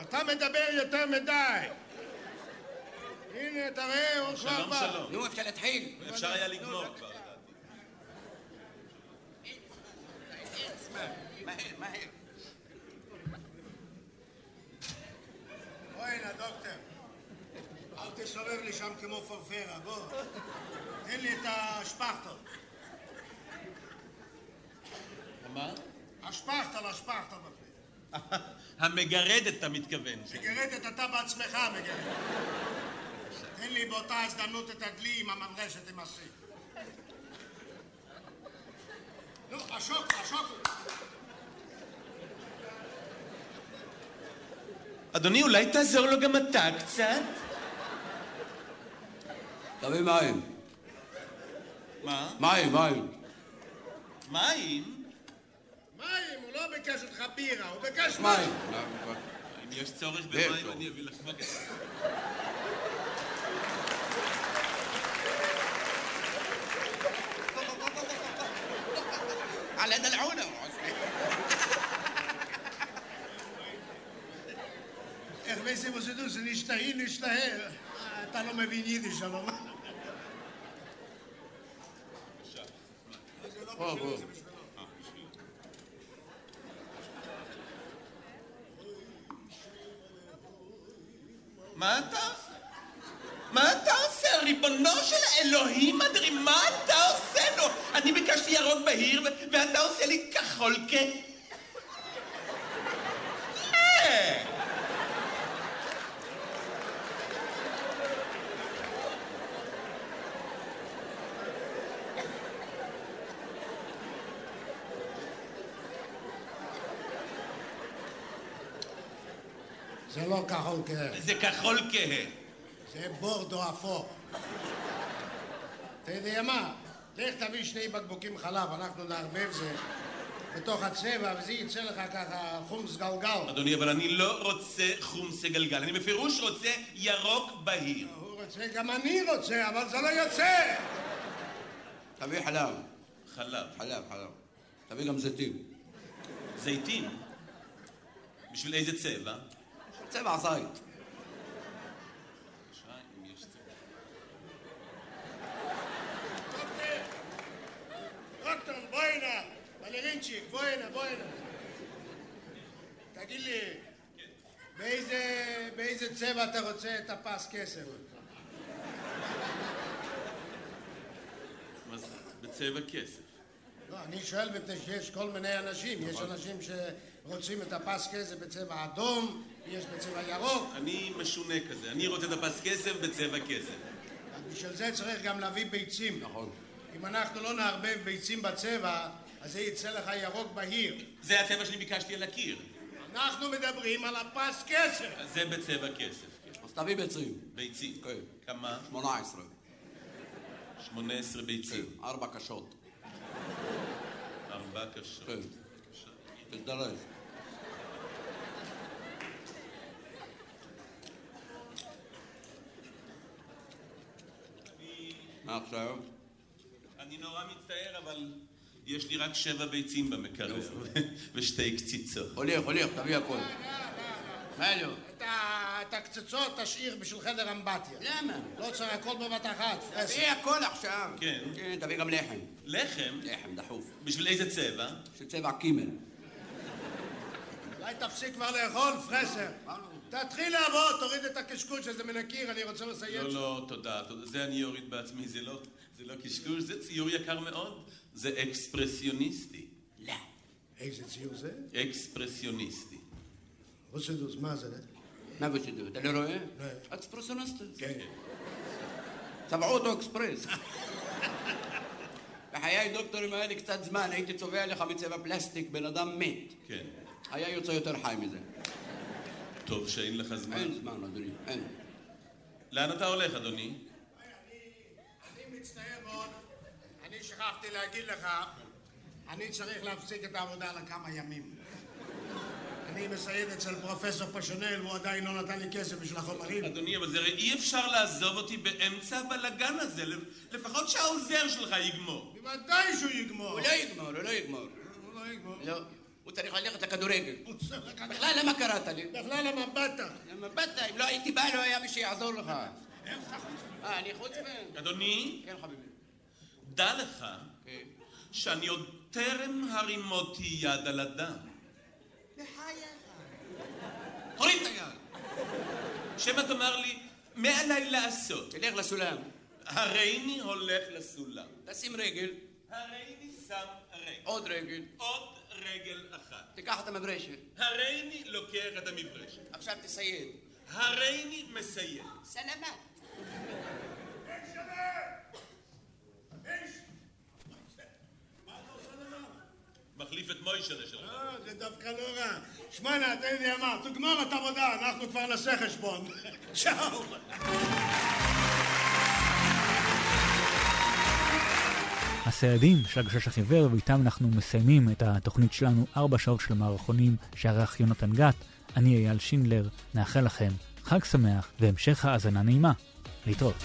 אתה מדבר יותר מדי. הנה, תראה, הוא כבר שלום, בא. שלום. נו, אפשר להתחיל. אפשר היה לגמור כבר. מהר, מהר. בוא הנה, דוקטור. אל תסובב לי שם כמו פרפרה, בוא. תן לי את השפכטל. מה? השפכטל, השפכטל. המגרדת, אתה מתכוון. מגרדת אתה בעצמך, מגרדת. תן לי באותה הזדמנות את הדלי עם המברשת עם נו, השוק, השוק. אדוני, אולי תעזור לו גם אתה קצת? תביא מים. מה? מים, מים. מים? מים, הוא לא ביקש אותך בירה, הוא ביקש מים. אם יש צורך במים. אני אביא לך בבקשה. على é العلماء Revencem você dos nisto aí, nisto aí. Está numa avenida, já não. Oh, לי כחול כ... אה! זה לא כחול כהה. זה כחול כהה. זה בורדו אפור. אתה יודע מה? לך תביא שני בקבוקים חלב, אנחנו נערבב זה בתוך הצבע, וזה יצא לך ככה חומס גלגל. אדוני, אבל אני לא רוצה חומסה גלגל, אני בפירוש רוצה ירוק בהיר. הוא רוצה, גם אני רוצה, אבל זה לא יוצא! תביא חלב. חלב. חלב, חלב. תביא גם זיתים. זיתים? בשביל איזה צבע? צבע זית. דוקטור, בואי הנה, בלרינצ'יק, בואי הנה, בואי הנה. תגיד לי, באיזה, באיזה צבע אתה רוצה את הפס כסף? מה זה? בצבע כסף. לא, אני שואל מפני שיש כל מיני אנשים. יש אנשים שרוצים את הפס כסף בצבע אדום, יש בצבע ירוק. אני משונה כזה, אני רוצה את הפס כסף בצבע כסף. בשביל זה צריך גם להביא ביצים. נכון. אם אנחנו לא נערבב ביצים בצבע, אז זה יצא לך ירוק בהיר. זה הצבע שאני ביקשתי על הקיר. אנחנו מדברים על הפס כסף. אז זה בצבע כסף. כן. אז תביא ביצים. ביצים. כן. כמה? 18. 18 ביצים. כן, ארבע קשות. ארבע קשות. כן. תזדרז. מה עכשיו? אני נורא מצטער, אבל יש לי רק שבע ביצים במקרר, ושתי קציצות. הוליך, הוליך, תביא הכל. מה לא? את ה- את הקצצות תשאיר בשביל חדר אמבטיה. למה? לא צריך הכל בבת אחת. תביא הכל עכשיו. כן. כן, תביא גם לחם. לחם? לחם, דחוף. בשביל איזה צבע? של צבע קימל. אולי תפסיק כבר לאכול, פרסר. תתחיל לעבוד, תוריד את הקשקוש הזה מן הקיר, אני רוצה לסיים. לא, לא, תודה. זה אני אוריד בעצמי, לא, זה לא קשקוש, זה ציור יקר מאוד. זה אקספרסיוניסטי. לא. איזה ציור זה? אקספרסיוניסטי. רוסדוס, מה זה? מה בשידור? אתה לא רואה? אקספרסיוניסט. כן. צבעו אותו אקספרס. בחיי דוקטור, אם היה לי קצת זמן, הייתי צובע לך מצבע פלסטיק בן אדם מת. כן. היה יוצא יותר חי מזה. טוב שאין לך זמן. אין זמן, אדוני, אין. לאן אתה הולך, אדוני? אני מצטער מאוד, אני שכחתי להגיד לך, אני צריך להפסיק את העבודה לכמה ימים. אני מסייד אצל פרופסור פשונל, והוא עדיין לא נתן לי כסף בשביל החומרים. אדוני, אבל זה הרי אי אפשר לעזוב אותי באמצע הבלגן הזה. לפחות שהעוזר שלך יגמור. בוודאי שהוא יגמור. הוא לא יגמור, הוא לא יגמור. הוא לא יגמור. לא. הוא צריך ללכת לכדורגל. בכלל, למה קראת לי? בכלל, למה באת? למה באת? אם לא הייתי בא, לא היה מי שיעזור לך. אה, אני חוצפן. אדוני, כן, חביבי. דע לך שאני עוד טרם הרימותי יד על אדם. תוריד את היד. שמא תאמר לי, מה עליי לעשות? תלך לסולם. הריני הולך לסולם. תשים רגל. הריני שם רגל. עוד רגל. עוד רגל אחת. תיקח את המברשת. הריני לוקח את המברשת. עכשיו תסייד. הריני מסיים. סלמת. מחליף את מוישלה שלך. אה, זה דווקא לא רע. שמענה, אתה יודע מה, תגמור את העבודה, אנחנו כבר נעשה חשבון. צ'או. הסיידים של הגשש החיוור, ואיתם אנחנו מסיימים את התוכנית שלנו, ארבע שעות של מערכונים שערך יונתן גת. אני אייל שינדלר, נאחל לכם חג שמח והמשך האזנה נעימה. להתראות.